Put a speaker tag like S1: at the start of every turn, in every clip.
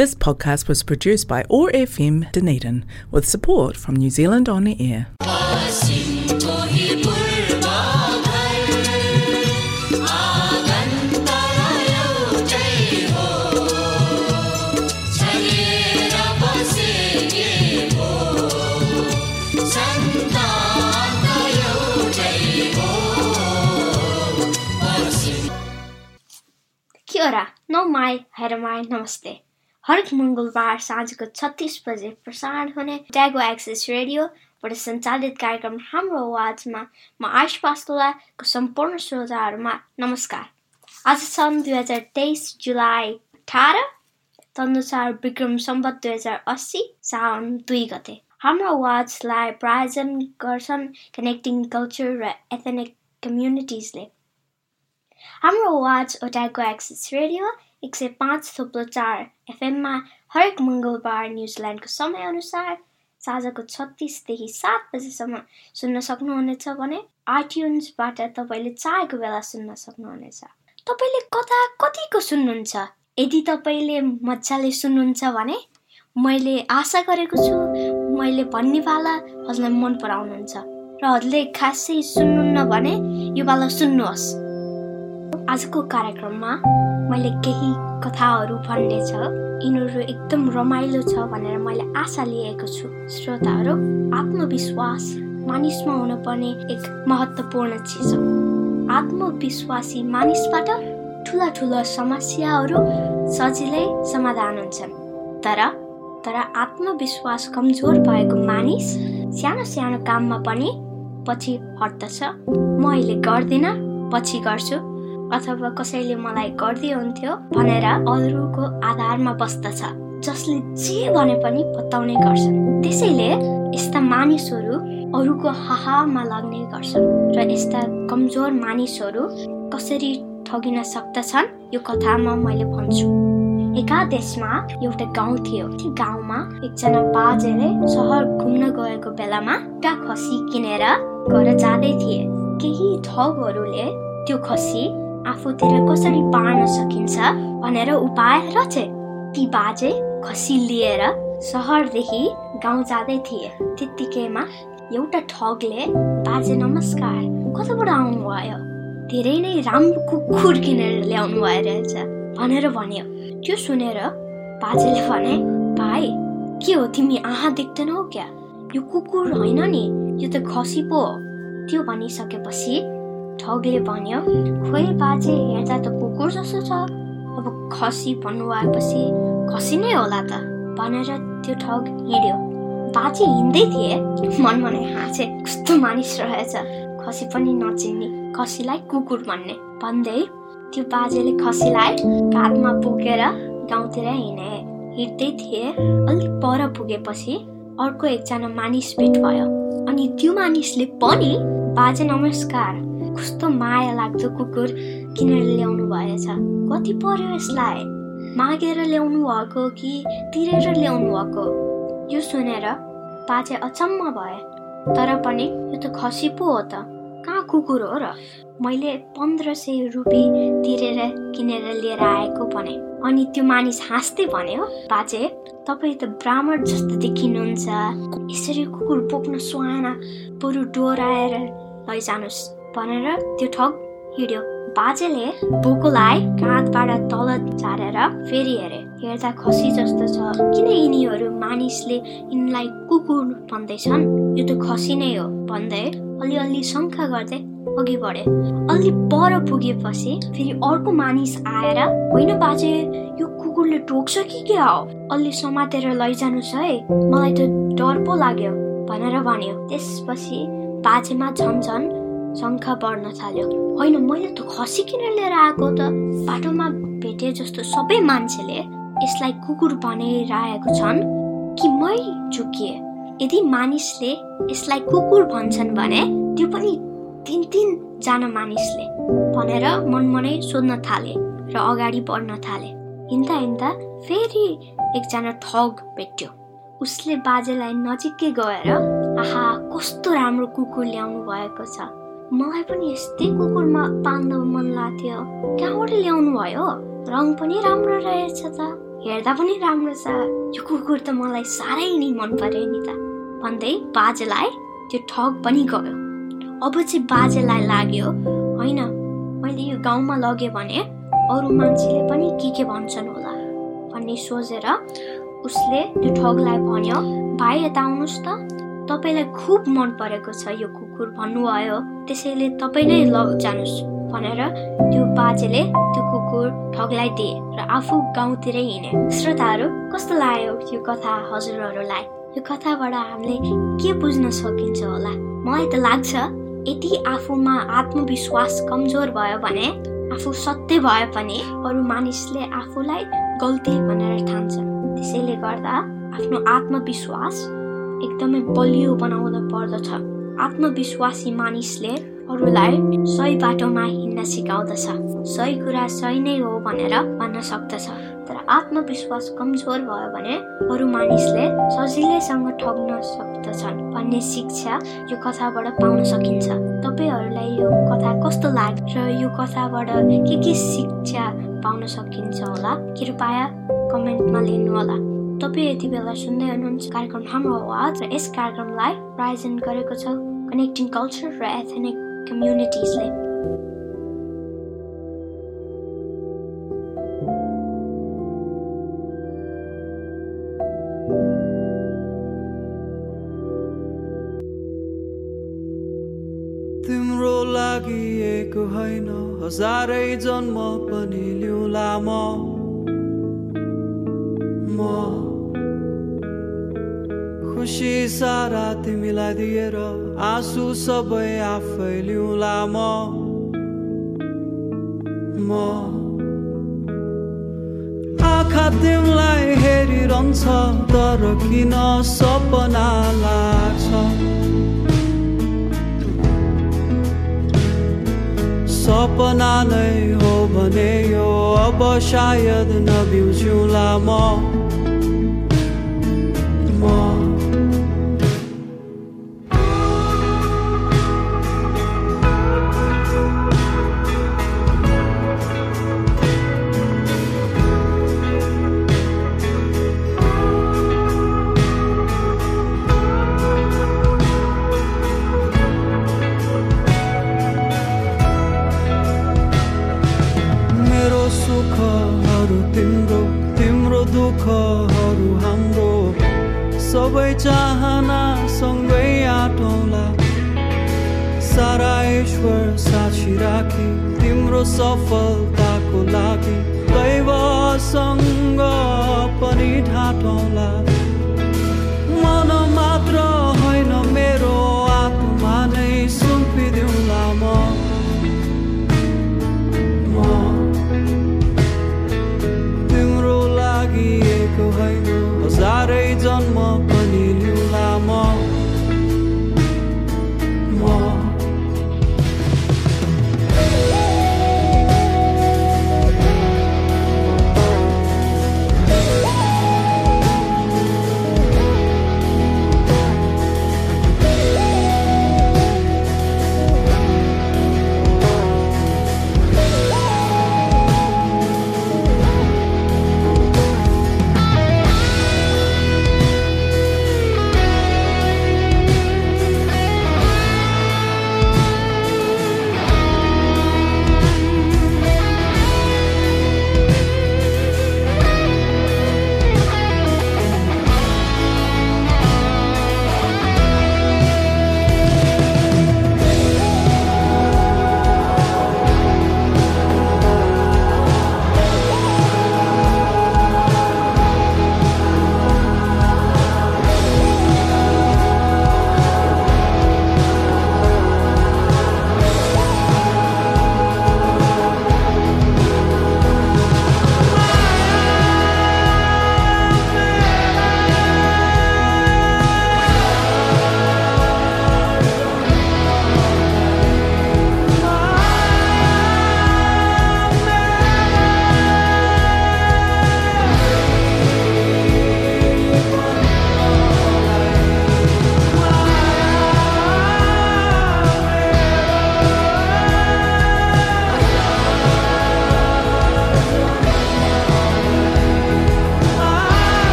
S1: This podcast was produced by ORFM Dunedin with support from New Zealand On the Air.
S2: Kia no mai, mai, namaste. हरेक मङ्गलबार साँझको छत्तिस बजे प्रसारण हुने ट्यागो एक्सेस रेडियोबाट सञ्चालित कार्यक्रम हाम्रो आवाजमा म आयुष पास्तोलाको सम्पूर्ण श्रोताहरूमा नमस्कार। आज सन् दुई हजार तेइस जुलाई अठार तनुसार विक्रम सम्बत दुई हजार अस्सी साउन दुई गते। हाम्रो आवाजलाई प्रायोजन गर्छन् कनेक्टिङ कल्चर र एथेनिक कम्युनिटिजले हाम्रो आवाज ओट्याको एक्सेस रेडियो एक सय पाँच थुप्रो चार एफएममा हरेक मङ्गलबार न्युजिल्यान्डको समयअनुसार साँझको छत्तिसदेखि सात बजीसम्म सुन्न सक्नुहुनेछ भने आइट्युन्सबाट तपाईँले चाहेको बेला सुन्न सक्नुहुनेछ। तपाईँले कथा कतिको सुन्नुहुन्छ? यदि तपाईँले मजाले सुन्नुहुन्छ भने मैले आशा गरेको छु मैले भन्ने पाला हजुरलाई मन पराउनुहुन्छ। र हजुरले खासै सुन्नुहुन्न भने यो पाला सुन्नुहोस्। आजको कार्यक्रममा मैले केही कथाहरू भन्ने छ। यिनीहरू एकदम रमाइलो छ भनेर मैले आशा लिएको छु। श्रोताहरू आत्मविश्वास मानिसमा हुनुपर्ने एक महत्त्वपूर्ण चिज हो। आत्मविश्वासी मानिसबाट ठुला ठुला समस्याहरू सजिलै समाधान हुन्छन्। तर तर आत्मविश्वास कमजोर भएको मानिस सानो सानो काममा पनि पछि हट्दछ। म अहिले गर्दिनँ पछि गर्छु। अथवा कसैले मलाई गर्दै हुन्थ्यो भनेर अरूको आधारमा बस्दछ जसले जे भने पनि बताउने गर्छन्। त्यसैले यस्ता मानिसहरू अरूको हाहामा लाग्ने गर्छन् र यस्ता कमजोर मानिसहरू कसरी ठगिन सक्दछन् यो कथामा मैले भन्छु। एका देशमा एउटा गाउँ थियो। त्यो गाउँमा एकजना बाजेले सहर घुम्न गएको बेलामा एउटा खसी किनेर घर जाँदै थिए। केही ठगहरूले त्यो खसी आफूतिर कसरी बाँड्न सकिन्छ भनेर उपाय रचे ती बाजे खसी लिएर सहरदेखि गाउँ जाँदै थिए। त्यत्तिकैमा एउटा ठगले बाजे नमस्कार कताबाट आउनुभयो? धेरै नै राम्रो कुकुर किनेर ल्याउनु भयो रहेछ भनेर भन्यो। त्यो सुनेर बाजेले भने भाइ के हो तिमी आहा देख्दैनौ क्या? यो कुकुर होइन नि यो त खसी पो त्यो भनिसकेपछि ठगले भन्यो खोइ बाजे हेर्दा त कुकुर जस्तो छ अब खसी भन्नु आएपछि खसी नै होला त भनेर त्यो ठग हिँड्यो बाजे हिँड्दै थिए मन मनै हाँसे कस्तो मानिस रहेछ खसी पनि नचिन्ने खसीलाई कुकुर भन्ने भन्दै त्यो बाजेले खसीलाई काँधमा बोकेर गाउँतिर हिँडे हिँड्दै थिए अलिक पर पुगेपछि अर्को एकजना मानिस भेट भयो अनि त्यो मानिसले पनि बाजे नमस्कार कस्तो माया लाग्दो कुकुर किनेर ल्याउनु भएछ। कति पर्यो यसलाई? मागेर ल्याउनु भएको कि तिरेर ल्याउनु भएको? यो सुनेर बाजे अचम्म भए। तर पनि यो त खसी पो हो त। कहाँ कुकुर हो र? मैले पन्ध्र सय रुपियाँ तिरेर किनेर लिएर आएको भने। अनि त्यो मानिस हाँस्दै भन्यो बाजे तपाईँ त ब्राह्मण जस्तो देखिनुहुन्छ यसरी कुकुर बोक्न सुहाएन बरु डोराएर लैजानुहोस् भनेर त्यो ठग हिँड्यो। बाजेले बोकोलाई काँधबाट तल झारेर फेरि हेरे। हेर्दा खसी जस्तो छ। किन यिनीहरू मानिसले यिनलाई कुकुर भन्दैछन्? यो त खसी नै हो भन्दै अलिअलि शङ्का गर्दै अघि बढे। अलि पर पुगेपछि फेरि अर्को मानिस आएर होइन बाजे यो कुकुरले टोक्छ कि के हो? अलि समातेर लैजानुहोस् है। मलाई त डर पो लाग्यो भनेर भन्यो। त्यसपछि बाजेमा झन् झन् शङ्का बढ्न थाल्यो। होइन मैले त खसी किन लिएर आएको त। बाटोमा भेटे जस्तो सबै मान्छेले यसलाई कुकुर भनिरहेको छन् कि मै चुकिए यदि मानिसले यसलाई कुकुर भन्छन् भने त्यो पनि तिन तिनजना मानिसले भनेर मनमनै सोध्न थाले र अगाडि बढ्न थाले। हिँड्दा हिँड्दा फेरि एकजना ठग भेट्यो। उसले बाजेलाई नजिकै गएर आहा कस्तो राम्रो कुकुर ल्याउनु भएको छ। मलाई पनि यस्तै कुकुरमा पाल्न मन लाग्थ्यो। कहाँबाट ल्याउनु भयो। रङ पनि राम्रो रहेछ त। हेर्दा पनि राम्रो छ। यो कुकुर त मलाई साह्रै नै मन पर्यो नि त। भन्दै बाजेलाई त्यो ठग पनि गयो। अब चाहिँ बाजेलाई लाग्यो होइन मैले यो गाउँमा लगेँ भने अरू मान्छेले पनि के के भन्छन् होला? भन्ने सोचेर उसले त्यो ठगलाई भन्यो भाइ यता आउनुहोस् त। तपाईँलाई खुब मन परेको छ यो कुकुर भन्नुभयो। त्यसैले तपाईँ नै लजानुहोस् भनेर त्यो बाजेले त्यो कुकुर ठगलाई र आफू गाउँतिरै हिँडे श्रोताहरू कस्तो लाग्यो यो कथा हजुरहरूलाई? यो कथाबाट हामीले के बुझ्न सकिन्छ होला? मलाई त लाग्छ यदि आफूमा आत्मविश्वास कमजोर भयो भने आफू सत्य भए पनि अरू मानिसले आफूलाई गल्ती भनेर ठान्छन्। त्यसैले गर्दा आफ्नो आत्मविश्वास एकदमै बलियो बनाउन पर्दछ। आत्मविश्वासी मानिसले अरूलाई सही बाटोमा हिँड्न सिकाउँदछ। सही कुरा सही नै हो भनेर भन्न सक्दछ। तर आत्मविश्वास कमजोर भयो भने अरू मानिसले सजिलैसँग ठग्न सक्दछन् भन्ने शिक्षा यो कथाबाट पाउन सकिन्छ। तपाईँहरूलाई यो कथा कस्तो लाग्छ र यो कथाबाट के के शिक्षा पाउन सकिन्छ होला? कृपया कमेन्टमा लिनु होला तपाईँ यति बेला सुन्दै हुनुहुन्छ कार्यक्रम हाम्रो आवाज र यस कार्यक्रमलाई प्रायोजन गरेको छ कनेक्टिङ कल्चर र एथेनिक कम्युनिटिजले
S3: तिम्रो लागि एक होइन हजारै जन्म पनि लिउला तिमीलाई दिएर आँसु सबै आफै लिउला म आँखा तिमीलाई हेरिरहन्छ तर किन सपना लाग्छ सपना नै हो भने यो अब सायद नबिउज्यूला म सबै चाहना सँगै आँटौँला। सारा ईश्वर साक्षी राखी तिम्रो सफलताको लागि दैवसँग पनि ढाँटौँला।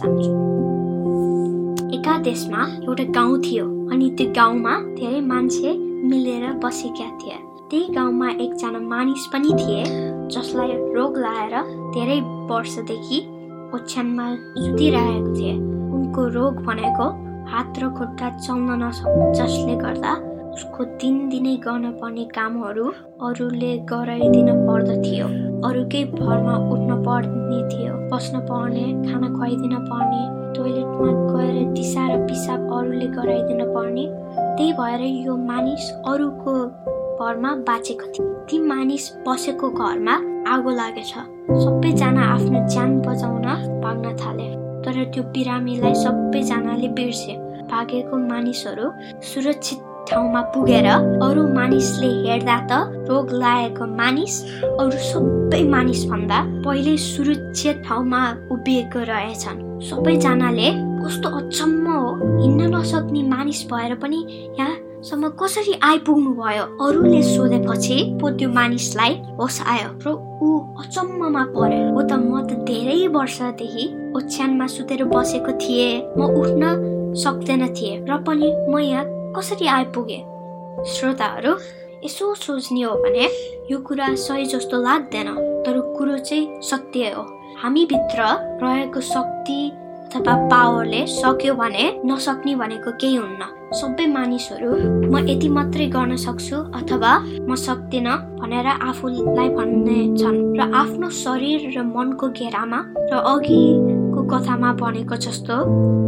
S2: चाहन्छु एका देशमा एउटा गाउँ थियो अनि त्यो गाउँमा धेरै मान्छे मिलेर बसेका थिए। त्यही गाउँमा एकजना मानिस पनि थिए जसलाई रोग लाएर धेरै वर्षदेखि ओछ्यानमा सुतिरहेको थिए। उनको रोग भनेको हात र खुट्टा चल्न नसक्ने जसले गर्दा उसको दिनदिनै गर्न पर्ने कामहरू अरूले गराइदिन पर्दथ्यो। अरूकै भरमा उठ्न पर्ने थियो बस्न पर्ने खाना खुवाइदिन पर्ने टोइलेटमा गएर दिसा र पिसाब अरूले गराइदिन पर्ने। त्यही भएर यो मानिस अरूको घरमा बाँचेको थियो। ती मानिस बसेको घरमा आगो लागेछ। सबैजना आफ्नो ज्यान बचाउन भाग्न थाले। तर त्यो बिरामीलाई सबैजनाले बिर्से। भागेको मानिसहरू सुरक्षित ठाउँमा पुगेर अरू मानिसले हेर्दा त रोग लागेको मानिस अरू सबै मानिस भन्दा पहिले सुरक्षित ठाउँमा उभिएको रहेछन्। सबैजनाले कस्तो अचम्म हो हिँड्न नसक्ने मानिस भएर पनि यहाँसम्म कसरी आइपुग्नु भयो अरूले सोधेपछि पो त्यो मानिसलाई होस आयो र ऊ अचम्ममा पर्यो हो त म त धेरै वर्षदेखि ओछ्यानमा सुतेर बसेको थिएँ। म उठ्न सक्दैन थिएँ र पनि म यहाँ कसरी आइपुगे श्रोताहरू यसो सोच्ने हो भने यो कुरा सही जस्तो लाग्दैन तर कुरो चाहिँ सत्य हो हामीभित्र रहेको शक्ति अथवा पावरले सक्यो भने नसक्ने भनेको केही हुन्न सबै मानिसहरू म यति मात्रै गर्न सक्छु अथवा म सक्दिनँ भनेर आफूलाई भन्ने छन् र आफ्नो शरीर र मनको घेरामा र अघिको कथामा भनेको जस्तो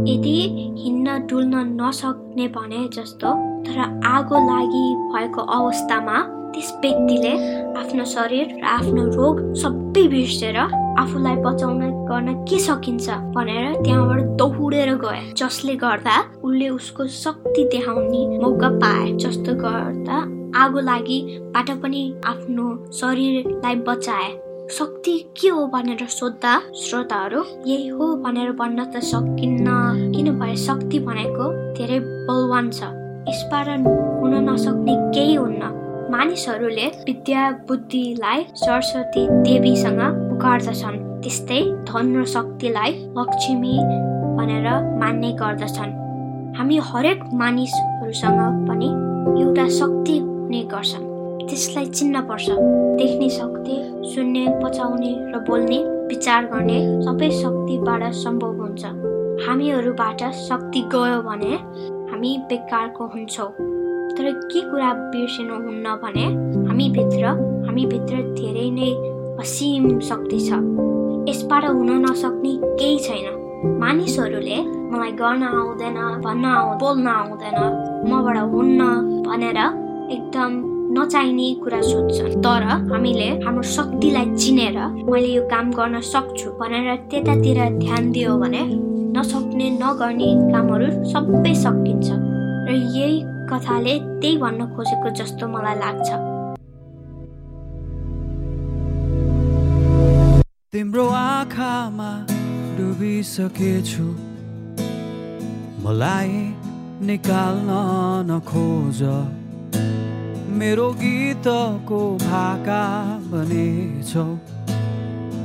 S2: यदि हिँड्न डुल्न नसक्ने भने जस्तो तर आगो लागि भएको अवस्थामा त्यस व्यक्तिले आफ्नो शरीर र आफ्नो रोग सबै बिर्सेर आफूलाई बचाउन गर्न के सकिन्छ भनेर त्यहाँबाट दौडेर गए जसले गर्दा उसले उसको शक्ति देखाउने मौका पाए जस्तो गर्दा आगो लागिबाट पनि आफ्नो शरीरलाई बचाए। शक्ति के हो भनेर सोद्धा श्रोताहरू यही हो भनेर भन्न त सकिन्न। किनभने शक्ति भनेको धेरै बलवान छ। यसबाट हुन नसक्ने केही हुन्न। मानिसहरूले विद्या बुद्धिलाई सरस्वती देवीसँग पुकार्दछन्। त्यस्तै धन र शक्तिलाई लक्ष्मी भनेर मान्ने गर्दछन्। हामी हरेक मानिसहरूसँग पनि एउटा शक्ति हुने गर्छन्। त्यसलाई चिन्न पर्छ। देख्ने शक्ति सुन्ने पचाउने र बोल्ने विचार गर्ने सबै शक्तिबाट सम्भव हुन्छ। हामीहरूबाट शक्ति गयो भने हामी बेकारको हुन्छौँ। तर के कुरा बिर्सिनुहुन्न भने हामीभित्र हामीभित्र धेरै नै असीम शक्ति छ। यसबाट हुन नसक्ने केही छैन। मानिसहरूले मलाई गर्न आउँदैन भन्न आउ बोल्न आउँदैन मबाट हुन्न भनेर एकदम नचाहिने कुरा सोध्छन्। तर हामीले हाम्रो शक्तिलाई चिनेर मैले यो काम गर्न सक्छु भनेर त्यतातिर ध्यान दियो भने नसक्ने नगर्ने कामहरू सबै सकिन्छ। र यही कथाले त्यही भन्न खोजेको जस्तो मलाई लाग्छ।
S3: तिम्रो आँखामा डुबिसकेछु। मलाई निकाल्न नखोज। मेरो गीतको भाका बनेछौ।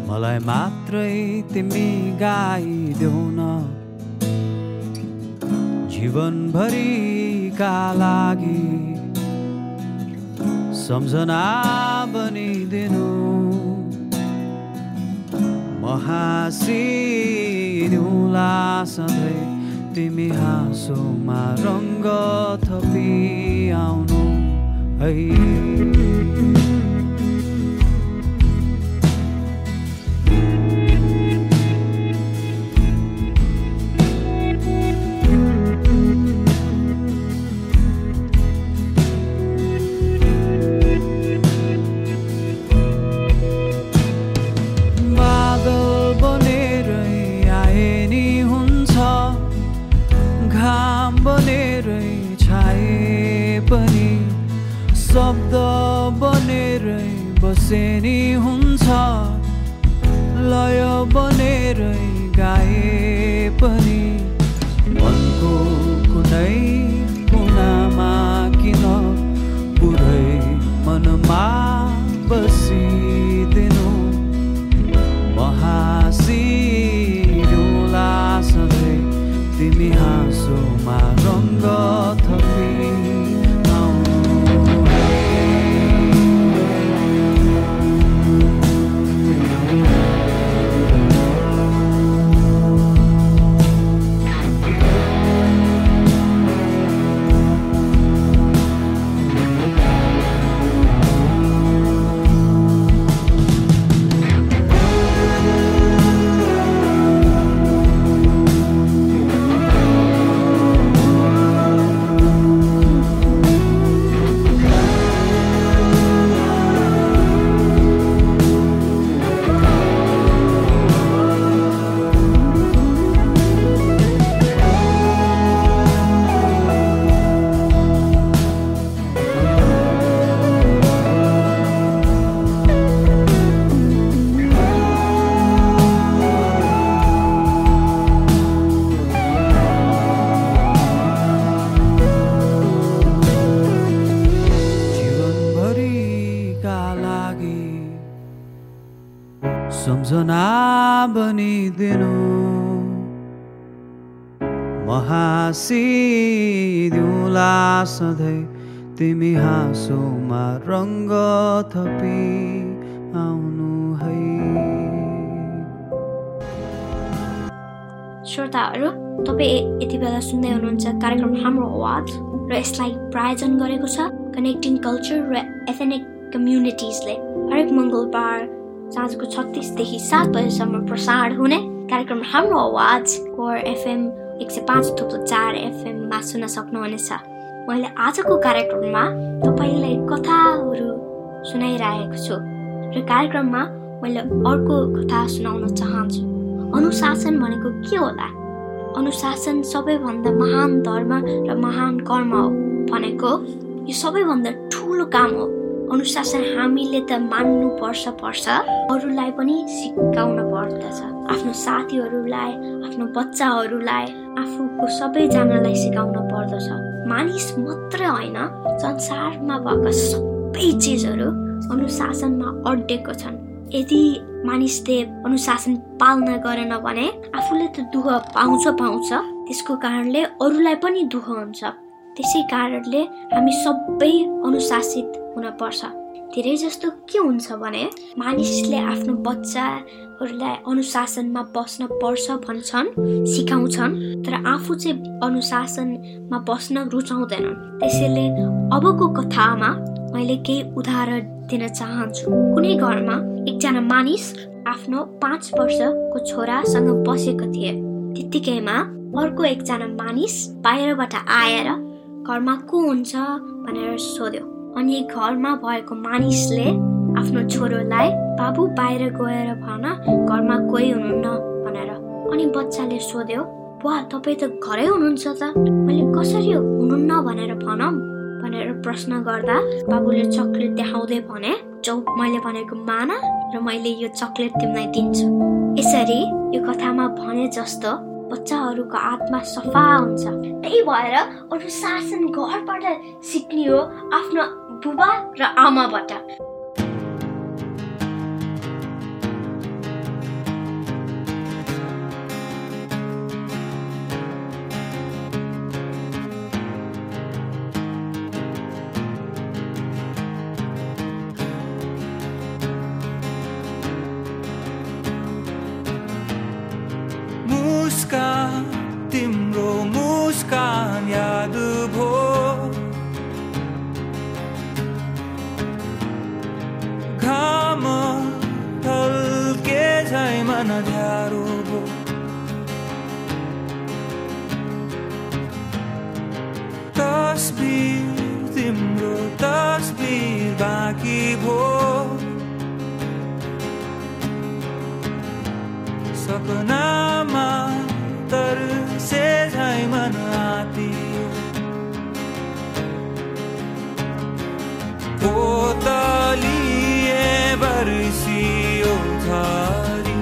S3: मलाई मात्रै तिमी गाइदेऊ न जीवनभरिका लागि सम्झना बनिदिनु। हाँसिदिउँला सधैँ तिमी हाँसोमा रङ्ग थपी आउनु है बसेनी आउनु है।
S2: श्रोताहरू तपाईँ यति बेला सुन्दै हुनुहुन्छ कार्यक्रम हाम्रो आवाज र यसलाई प्रायोजन गरेको छ कनेक्टिङ कल्चर र एथेनिक कम्युनिटिजले हरेक मङ्गलबार साँझको छत्तिसदेखि सात बजीसम्म प्रसारण हुने कार्यक्रम हाम्रो आवाज कोर एफएम एक सय पाँच थुप्रो चार एफएममा सुन्न सक्नुहुनेछ। मैले आजको कार्यक्रममा तपाईँलाई कथाहरू सुनाइरहेको छु। र कार्यक्रममा मैले अर्को कथा सुनाउन चाहन्छु। अनुशासन भनेको के होला? अनुशासन सबैभन्दा महान धर्म र महान कर्म हो भनेको यो सबैभन्दा ठुलो काम हो। अनुशासन हामीले त मान्नु पर्छ पर्छ। अरूलाई पनि सिकाउन पर्दछ। आफ्नो साथीहरूलाई आफ्नो बच्चाहरूलाई आफूको सबैजनालाई सिकाउन पर्दछ। मानिस मात्रै होइन संसारमा भएका सबै चिजहरू अनुशासनमा अड्डेको छन्। यदि मानिसले अनुशासन पालना गरेन भने आफूले त दुःख पाउँछ पाउँछ। त्यसको कारणले अरूलाई पनि दुःख हुन्छ। त्यसै कारणले हामी सबै अनुशासित हुन पर्छ धेरै जस्तो के हुन्छ भने मानिसले आफ्नो बच्चाहरूलाई अनुशासनमा बस्न पर्छ भन्छन् सिकाउँछन् तर आफू चाहिँ अनुशासनमा बस्न रुचाउँदैनन्। त्यसैले अबको कथामा मैले केही उदाहरण दिन चाहन्छु। कुनै घरमा एकजना मानिस आफ्नो पाँच वर्षको छोरासँग बसेको थिए। त्यत्तिकैमा अर्को एकजना मानिस बाहिरबाट आएर घरमा को हुन्छ? भनेर सोध्यो। अनि घरमा भएको मानिसले आफ्नो छोरोलाई बाबु बाहिर गएर भन घरमा कोही हुनुहुन्न? भनेर। अनि बच्चाले सोध्यो वा तपाईँ त घरै हुनुहुन्छ त। मैले कसरी हुनुहुन्न भनेर भनौँ? भनेर प्रश्न गर्दा बाबुले चक्लेट देखाउँदै भने चौ मैले भनेको मान र मैले यो चक्लेट तिमीलाई दिन्छु। यसरी यो कथामा भने जस्तो बच्चाहरूको आत्मा सफा हुन्छ। त्यही भएर अनुशासन घरबाट सिक्ने हो आफ्नो बुबा र आमाबाट।
S3: झरी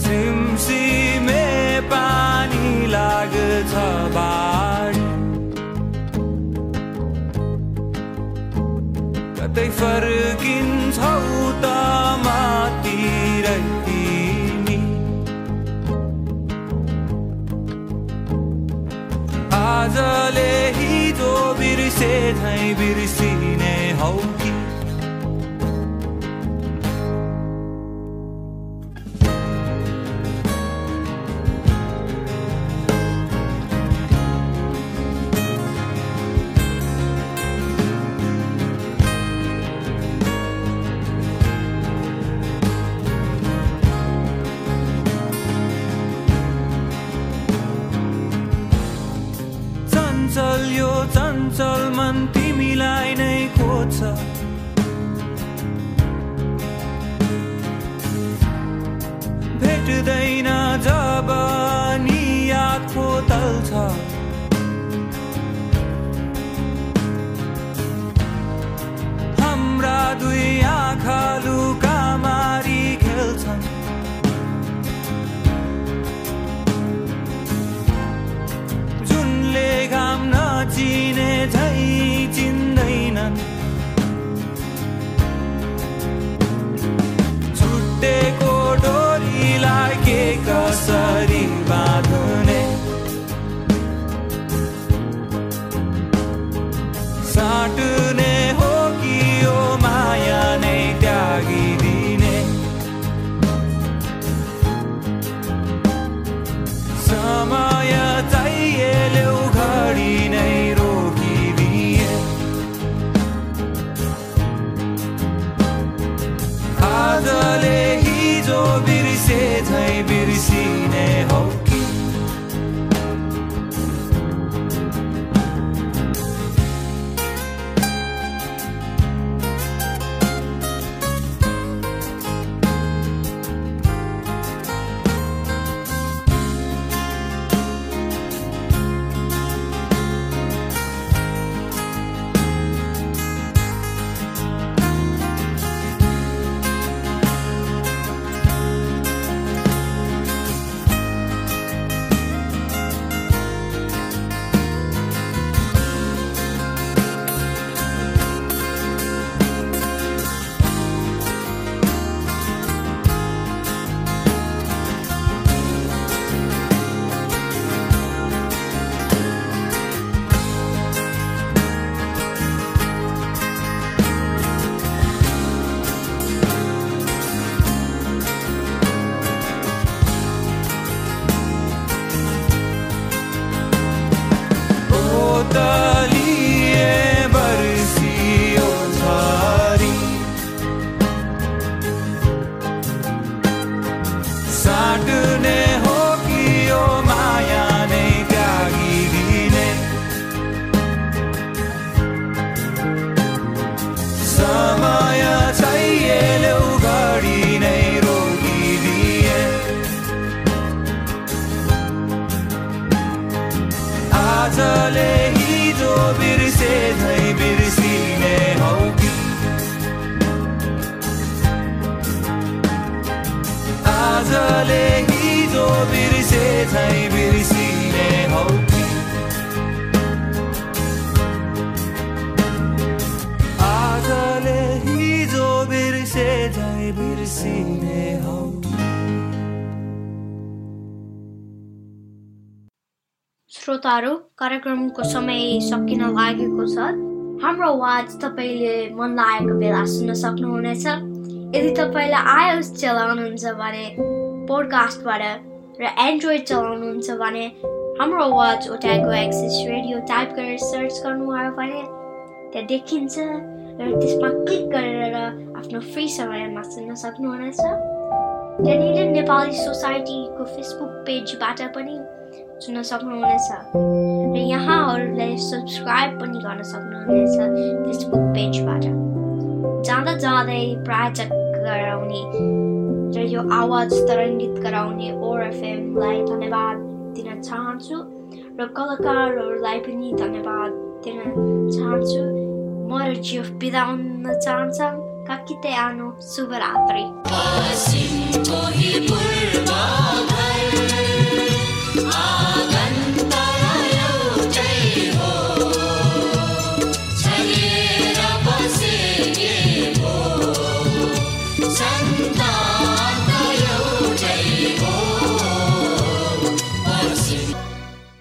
S3: सिमसिमे पानी लाग्छ बाढी कतै फर्किन्छौ त मातिरै तिमी आजले हिजो बिर्से झै बिर्सिने हौ
S2: श्रोताहरू कार्यक्रमको समय सकिन लागेको छ। हाम्रो आवाज तपाईँले मन लागेको बेला सुन्न सक्नुहुनेछ। यदि तपाईँलाई आइएस चलाउनुहुन्छ भने पोडकास्टबाट र एन्ड्रोइड चलाउनुहुन्छ भने हाम्रो आवाज ओट्याएको एक्सिस रेडियो टाइप गरेर सर्च गर्नुभयो भने त्यहाँ देखिन्छ र त्यसमा क्लिक गरेर आफ्नो फ्री समयमा सुन्न सक्नुहुनेछ। त्यहाँनिर नेपाली सोसाइटीको फेसबुक पेजबाट पनि सुन्न सक्नुहुनेछ र यहाँहरूले सब्सक्राइब पनि गर्न सक्नुहुनेछ फेसबुक पेजबाट जाँदा जाँदै प्रायोजक गराउने र यो आवाज तरङ्गित गराउने ओएफएमलाई धन्यवाद दिन चाहन्छु र कलाकारहरूलाई पनि धन्यवाद दिन चाहन्छु म र जियो बिदा हुन चाहन्छौँ काकिते आनु शुभरात्रि